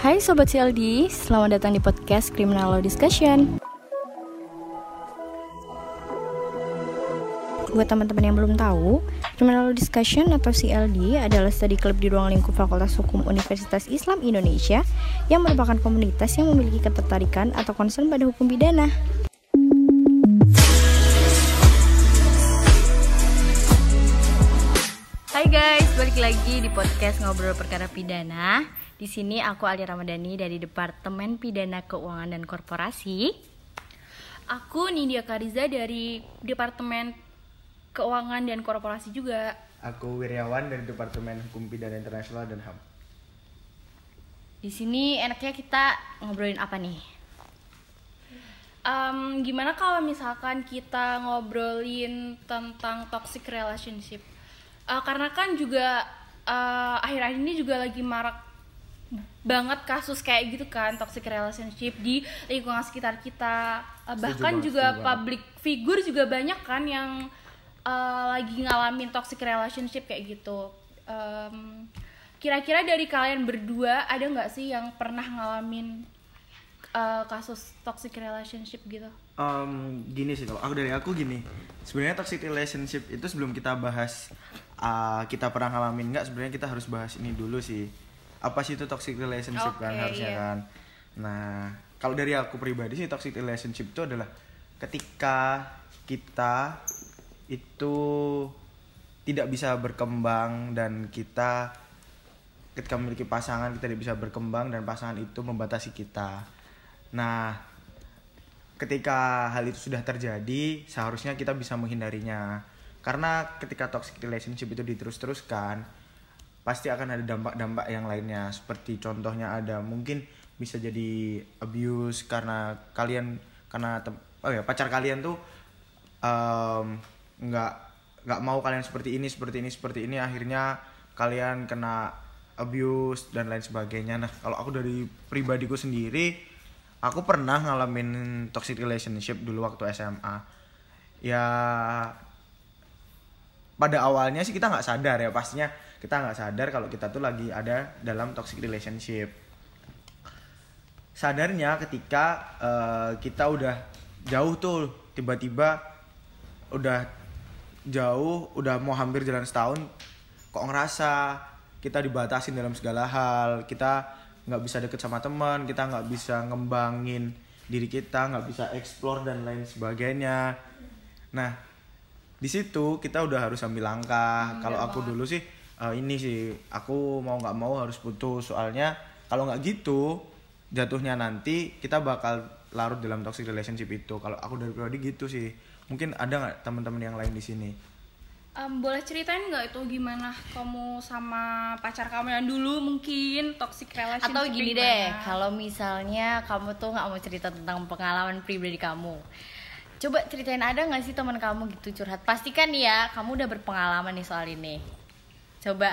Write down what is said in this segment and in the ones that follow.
Hai Sobat CLD, selamat datang di podcast Criminal Law Discussion Buat teman-teman yang belum tahu, Criminal Law Discussion atau CLD adalah study club di ruang lingkup Fakultas Hukum Universitas Islam Indonesia yang merupakan komunitas yang memiliki ketertarikan atau concern pada hukum pidana. Hai guys, balik lagi di podcast Ngobrol Perkara Pidana. Di sini aku Ali Ramadhani dari Departemen Pidana Keuangan dan Korporasi. Aku Nidia Kariza dari Departemen Keuangan dan Korporasi juga. Aku Wiryawan dari Departemen Hukum Pidana Internasional dan HAM. Di sini enaknya kita ngobrolin apa nih? Um, gimana kalau misalkan kita ngobrolin tentang toxic relationship? Uh, karena kan juga uh, akhir-akhir ini juga lagi marak banget kasus kayak gitu kan toxic relationship di lingkungan sekitar kita uh, bahkan banget, juga setuju banget. public figure juga banyak kan yang uh, lagi ngalamin toxic relationship kayak gitu Em, kira-kira dari kalian berdua ada nggak sih yang pernah ngalamin uh, kasus toxic relationship gitu Em, gini sih kalau aku dari aku gini. Sebenarnya toxic relationship itu sebelum kita bahas uh, kita pernah ngalamin nggak sebenarnya kita harus bahas ini dulu sih. Apa sih itu toxic relationship kan Oke, harusnya iya. kan. Nah, kalau dari aku pribadi sih toxic relationship itu adalah ketika kita itu tidak bisa berkembang dan kita ketika memiliki pasangan kita tidak bisa berkembang dan pasangan itu membatasi kita. Nah, ketika hal itu sudah terjadi, seharusnya kita bisa menghindarinya. Karena ketika toxic relationship itu diterus-teruskan, pasti akan ada dampak-dampak yang lainnya. Seperti contohnya ada mungkin bisa jadi abuse karena kalian karena oh ya pacar kalian tuh em, nggak nggak mau kalian seperti ini seperti ini seperti ini. Akhirnya kalian kena abuse dan lain sebagainya. Nah kalau aku dari pribadiku sendiri aku pernah ngalamin toxic relationship dulu waktu SMA ya pada awalnya sih kita nggak sadar ya. Pastinya kita nggak sadar kalau kita tuh lagi ada dalam toxic relationship. Sadarnya ketika eh, kita udah jauh tuh tiba-tiba udah jauh udah mau hampir jalan setahun kok ngerasa kita dibatasin dalam segala hal kita nggak bisa deket sama teman kita nggak bisa ngembangin diri kita nggak bisa explore dan lain sebagainya. Nah di situ kita udah harus ambil langkah. Kalau aku dulu sih eh, ini sih aku mau nggak mau harus putus. Soalnya kalau nggak gitu jatuhnya nanti kita bakal larut dalam toxic relationship itu. Kalau aku dari pribadi gitu sih. Mungkin ada nggak teman-teman yang lain di sini? Em, boleh ceritain nggak itu gimana kamu sama pacar kamu yang dulu mungkin toxic relationship Atau gini deh, kalau misalnya kamu tuh nggak mau cerita tentang pengalaman pribadi kamu, coba ceritain ada nggak sih teman kamu gitu curhat? Pastikan ya, kamu udah berpengalaman nih soal ini. Coba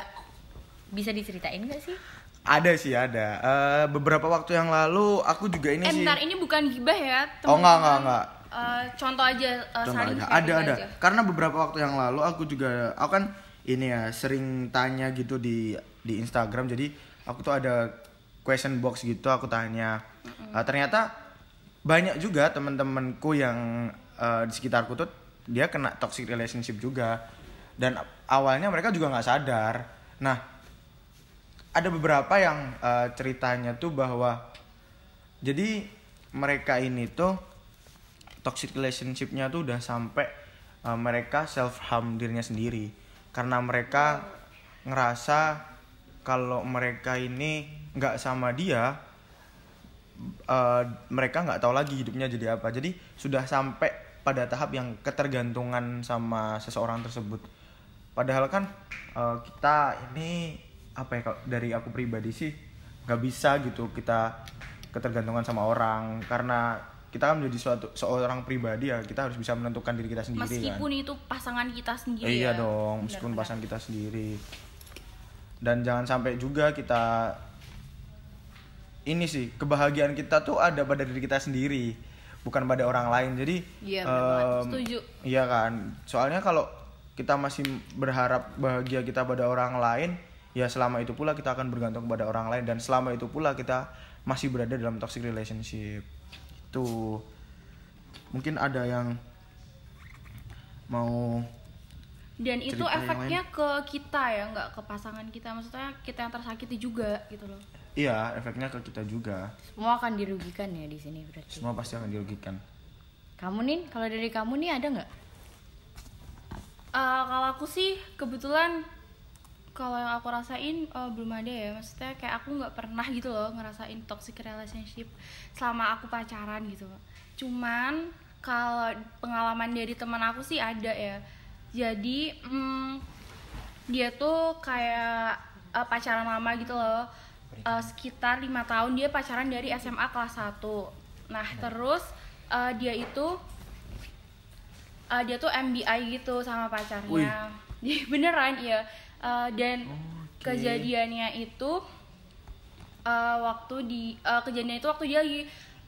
bisa diceritain nggak sih? ada sih ada Eh, beberapa waktu yang lalu aku juga ini eh sih bentar ini bukan gibah ya Oh, enggak, enggak, enggak. Eh, contoh aja eh, Contoh aja. ada ada aja. karena beberapa waktu yang lalu aku juga aku kan ini ya sering tanya gitu di di Instagram jadi aku tuh ada question box gitu aku tanya Eh, ternyata banyak juga teman-temanku yang eh, di sekitarku tuh dia kena toxic relationship juga. Dan awalnya mereka juga nggak sadar. Nah ada beberapa yang eh, ceritanya tuh bahwa jadi mereka ini tuh toxic relationshipnya tuh udah sampai uh, mereka self harm dirinya sendiri. Karena mereka ngerasa kalau mereka ini nggak sama dia uh, mereka nggak tahu lagi hidupnya jadi apa. Jadi sudah sampai pada tahap yang ketergantungan sama seseorang tersebut. Padahal kan uh, kita ini apa ya dari aku pribadi sih nggak bisa gitu kita ketergantungan sama orang. Karena kita kan menjadi suatu seorang pribadi ya kita harus bisa menentukan diri kita sendiri meskipun kan itu pasangan kita sendiri Eh, iya ya. dong meskipun pasangan kita sendiri. Dan jangan sampai juga kita ini sih kebahagiaan kita tuh ada pada diri kita sendiri bukan pada orang lain. Jadi Iya, em, Setuju. iya kan? Soalnya kalau kita masih berharap bahagia kita pada orang lain ya selama itu pula kita akan bergantung kepada orang lain. Dan selama itu pula kita masih berada dalam toxic relationship. Itu. Mungkin ada yang mau dan itu efeknya ke kita ya nggak ke pasangan kita. Maksudnya kita yang tersakiti juga gitu loh iya efeknya ke kita juga. Semua akan dirugikan ya di sini berarti. semua pasti akan dirugikan. Kamu nih, kalau dari kamu nih ada nggak? Eh, kalau aku sih kebetulan kalau yang aku rasain eh, belum ada ya. Maksudnya kayak aku nggak pernah gitu loh ngerasain toxic relationship selama aku pacaran gitu cuman kalau pengalaman dari teman aku sih ada ya. Jadi mm, dia tuh kayak eh, pacaran lama gitu loh Eh, sekitar lima tahun dia pacaran dari SMA kelas 1 nah terus eh, dia itu uh, dia tuh MBI gitu sama pacarnya. Beneran ya. Uh, dan Oke. kejadiannya itu uh, waktu di uh, kejadian itu waktu dia lagi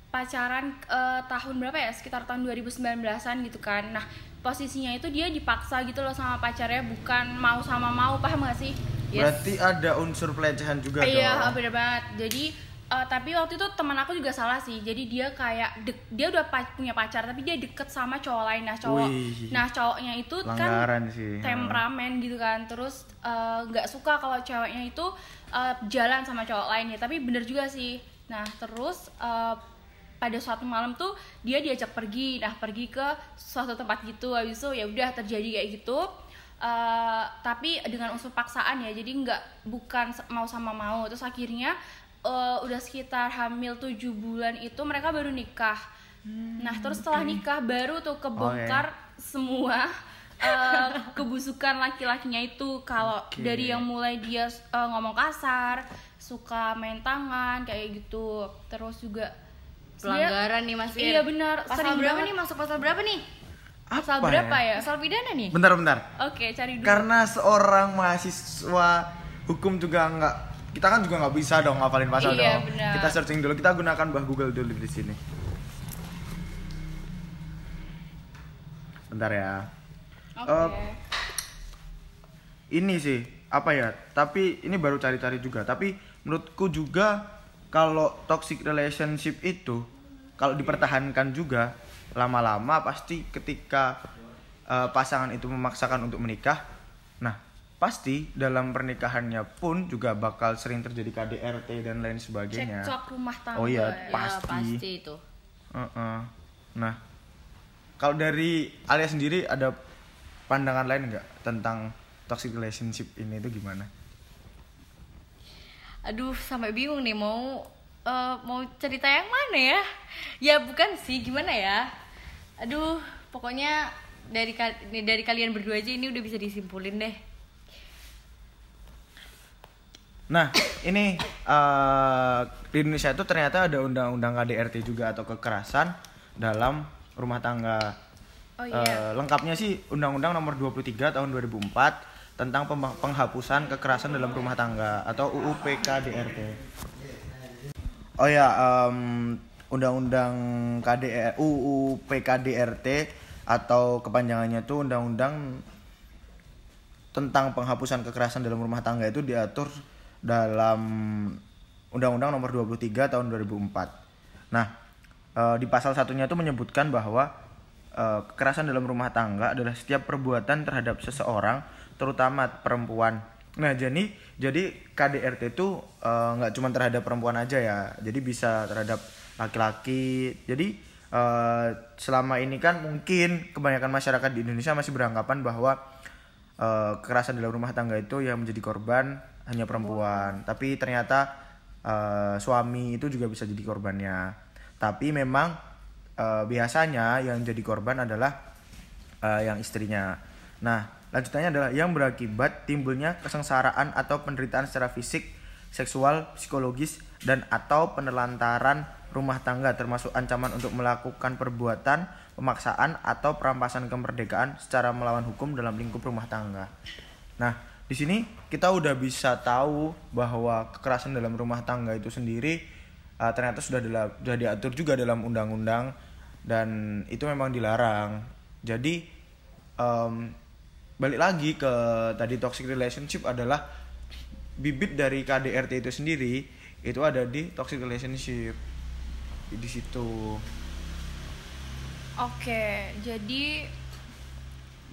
pacaran uh, tahun berapa ya? Sekitar tahun 2019-an gitu kan. Nah, posisinya itu dia dipaksa gitu loh sama pacarnya bukan mau sama mau, paham gak sih? Berarti ada unsur pelecehan juga Iya, dong bener banget. Jadi eh, tapi waktu itu teman aku juga salah sih. Jadi dia kayak dek- dia udah pa- punya pacar tapi dia deket sama cowok lain. Nah, cowok Wih. nah cowoknya itu kan sih. temperamen gitu kan. Terus eh, nggak suka kalau ceweknya itu eh, jalan sama cowok lain ya. Tapi bener juga sih. Nah, terus eh, pada suatu malam tuh dia diajak pergi. Nah, pergi ke suatu tempat gitu. Habis itu ya udah terjadi kayak gitu. Eh, tapi dengan unsur paksaan ya jadi nggak bukan mau sama mau terus akhirnya eh, udah sekitar hamil tujuh bulan itu mereka baru nikah nah terus setelah nikah baru tuh kebongkar semua eh, kebusukan laki-lakinya itu kalau Oke. dari yang mulai dia eh, ngomong kasar suka main tangan kayak gitu terus juga Pelanggaran nih Mas Ir. iya benar Pasal sering berapa banget. nih? Masuk pasal berapa nih? Pasal Apa berapa ya, Pasal pidana nih? bentar bentar. Oke cari dulu. Karena seorang mahasiswa hukum juga nggak kita kan juga nggak bisa dong ngapalin pasal Iya, dong. benar. kita searching dulu. Kita gunakan bah Google dulu di sini. Bentar ya. Oke. Eh, ini sih apa ya? Tapi ini baru cari-cari juga. Tapi menurutku juga kalau toxic relationship itu kalau dipertahankan juga lama-lama pasti ketika eh, pasangan itu memaksakan untuk menikah nah pasti dalam pernikahannya pun juga bakal sering terjadi KDRT dan lain sebagainya cekcok rumah tangga Oh iya, ya. Ya, Pasti. pasti itu. Heeh. nah kalau dari Alia sendiri ada pandangan lain nggak tentang toxic relationship ini itu gimana Aduh, sampai bingung nih mau eh, mau cerita yang mana ya? Ya bukan sih, gimana ya? Aduh, pokoknya dari dari kalian berdua aja ini udah bisa disimpulin deh. Nah, ini eh, di Indonesia itu ternyata ada undang-undang KDRT juga atau kekerasan dalam rumah tangga. Oh iya. Eh, lengkapnya sih Undang-Undang Nomor 23 Tahun 2004 tentang penghapusan kekerasan dalam rumah tangga atau UU PKDRT. Oh ya, em, Undang-Undang KDR UU PKDRT atau kepanjangannya itu Undang-Undang tentang penghapusan kekerasan dalam rumah tangga itu diatur dalam Undang-Undang Nomor 23 Tahun 2004. Nah, eh, di pasal satunya itu menyebutkan bahwa eh, kekerasan dalam rumah tangga adalah setiap perbuatan terhadap seseorang, terutama perempuan. Nah, jadi jadi KDRT itu eh, nggak cuma terhadap perempuan aja ya, jadi bisa terhadap laki-laki. Jadi eh, selama ini kan mungkin kebanyakan masyarakat di Indonesia masih beranggapan bahwa eh, kekerasan dalam rumah tangga itu yang menjadi korban hanya perempuan. Tapi ternyata eh, suami itu juga bisa jadi korbannya. Tapi memang eh, biasanya yang jadi korban adalah eh, yang istrinya. Nah, lanjutannya adalah yang berakibat timbulnya kesengsaraan atau penderitaan secara fisik, seksual, psikologis, dan atau penelantaran rumah tangga termasuk ancaman untuk melakukan perbuatan pemaksaan atau perampasan kemerdekaan secara melawan hukum dalam lingkup rumah tangga. Nah, di sini kita udah bisa tahu bahwa kekerasan dalam rumah tangga itu sendiri uh, ternyata sudah dila- sudah diatur juga dalam undang-undang dan itu memang dilarang. Jadi em, balik lagi ke tadi toxic relationship adalah bibit dari KDRT itu sendiri itu ada di toxic relationship. Di situ. Oke, jadi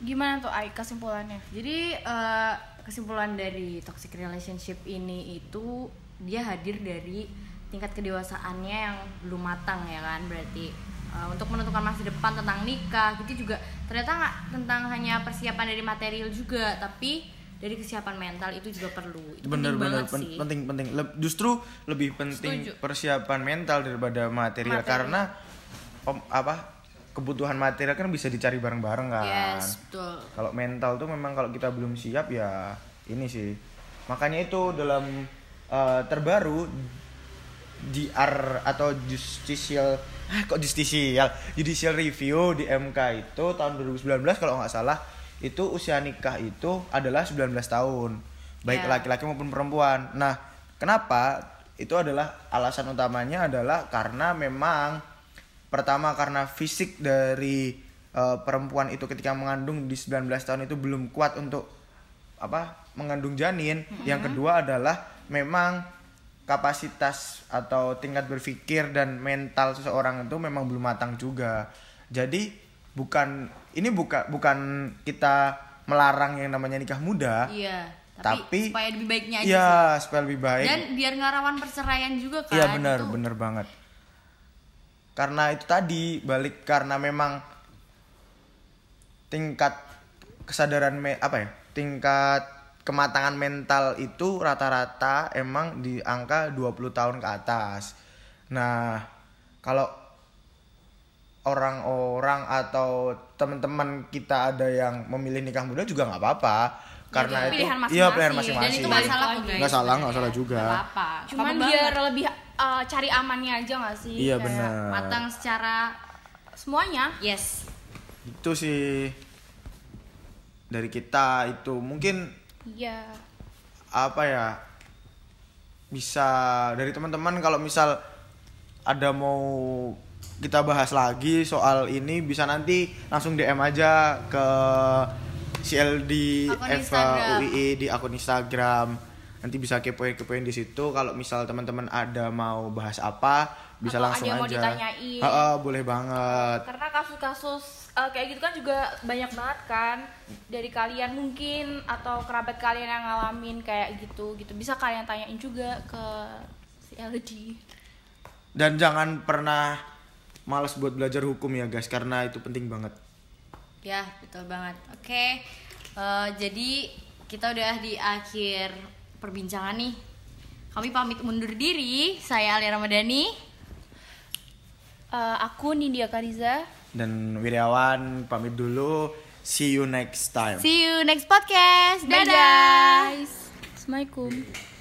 gimana tuh Ai kesimpulannya? Jadi eh, kesimpulan dari toxic relationship ini itu dia hadir dari tingkat kedewasaannya yang belum matang ya kan? Berarti eh, untuk menentukan masa depan tentang nikah gitu juga. Ternyata nggak tentang hanya persiapan dari material juga tapi dari kesiapan mental itu juga perlu. Itu bener penting bener banget pen- sih. penting penting. Le- justru lebih penting Setuju. persiapan mental daripada material, Material. karena pem- apa kebutuhan material kan bisa dicari bareng-bareng kan. Yes betul. Kalau mental tuh memang kalau kita belum siap ya ini sih. Makanya itu dalam eh, terbaru JR atau justicial ah, kok justicial? Judicial review di MK itu tahun 2019 kalau nggak salah itu usia nikah itu adalah 19 tahun baik Ya. laki-laki maupun perempuan. Nah kenapa? Itu adalah alasan utamanya adalah karena memang pertama karena fisik dari eh, perempuan itu ketika mengandung di 19 tahun itu belum kuat untuk apa mengandung janin. Yang kedua adalah memang kapasitas atau tingkat berpikir dan mental seseorang itu memang belum matang juga jadi bukan ini bukan bukan kita melarang yang namanya nikah muda iya tapi, Tapi- supaya lebih baiknya aja ya sih. supaya lebih baik dan biar nggak rawan perceraian juga kan Iya benar, Itu benar banget. Karena itu tadi balik karena memang tingkat kesadaran me, apa ya? Tingkat kematangan mental itu rata-rata emang di angka 20 tahun ke atas. Nah, kalau orang-orang atau teman-teman kita ada yang memilih nikah muda juga nggak apa-apa karena itu itu pilihan iya pilihan masing-masing. dan kok nggak salah nggak salah juga Nggak apa-apa Cuman biar banget. lebih uh, cari amannya aja gak sih? iya benar matang secara Semuanya. yes itu sih dari kita itu mungkin Iya. apa ya bisa dari teman-teman kalau misal ada mau kita bahas lagi soal ini bisa nanti langsung DM aja ke CLD Eva. UII di akun Instagram nanti bisa kepoin kepoin di situ kalau misal teman-teman ada mau bahas apa bisa Atau langsung ada yang mau aja ditanyain. Ha-ha, boleh banget Karena kasus-kasus uh, kayak gitu kan juga banyak banget kan dari kalian mungkin atau kerabat kalian yang ngalamin kayak gitu gitu. Bisa kalian tanyain juga ke si LD. dan jangan pernah males buat belajar hukum ya guys karena itu penting banget. Ya betul banget. Oke eh, jadi kita udah di akhir perbincangan nih. Kami pamit mundur diri. Saya Alia Ramadhani. Uh, aku Nindya Kariza. Dan Wiryawan pamit dulu see you next time see you next podcast Bye dadah guys. Assalamualaikum.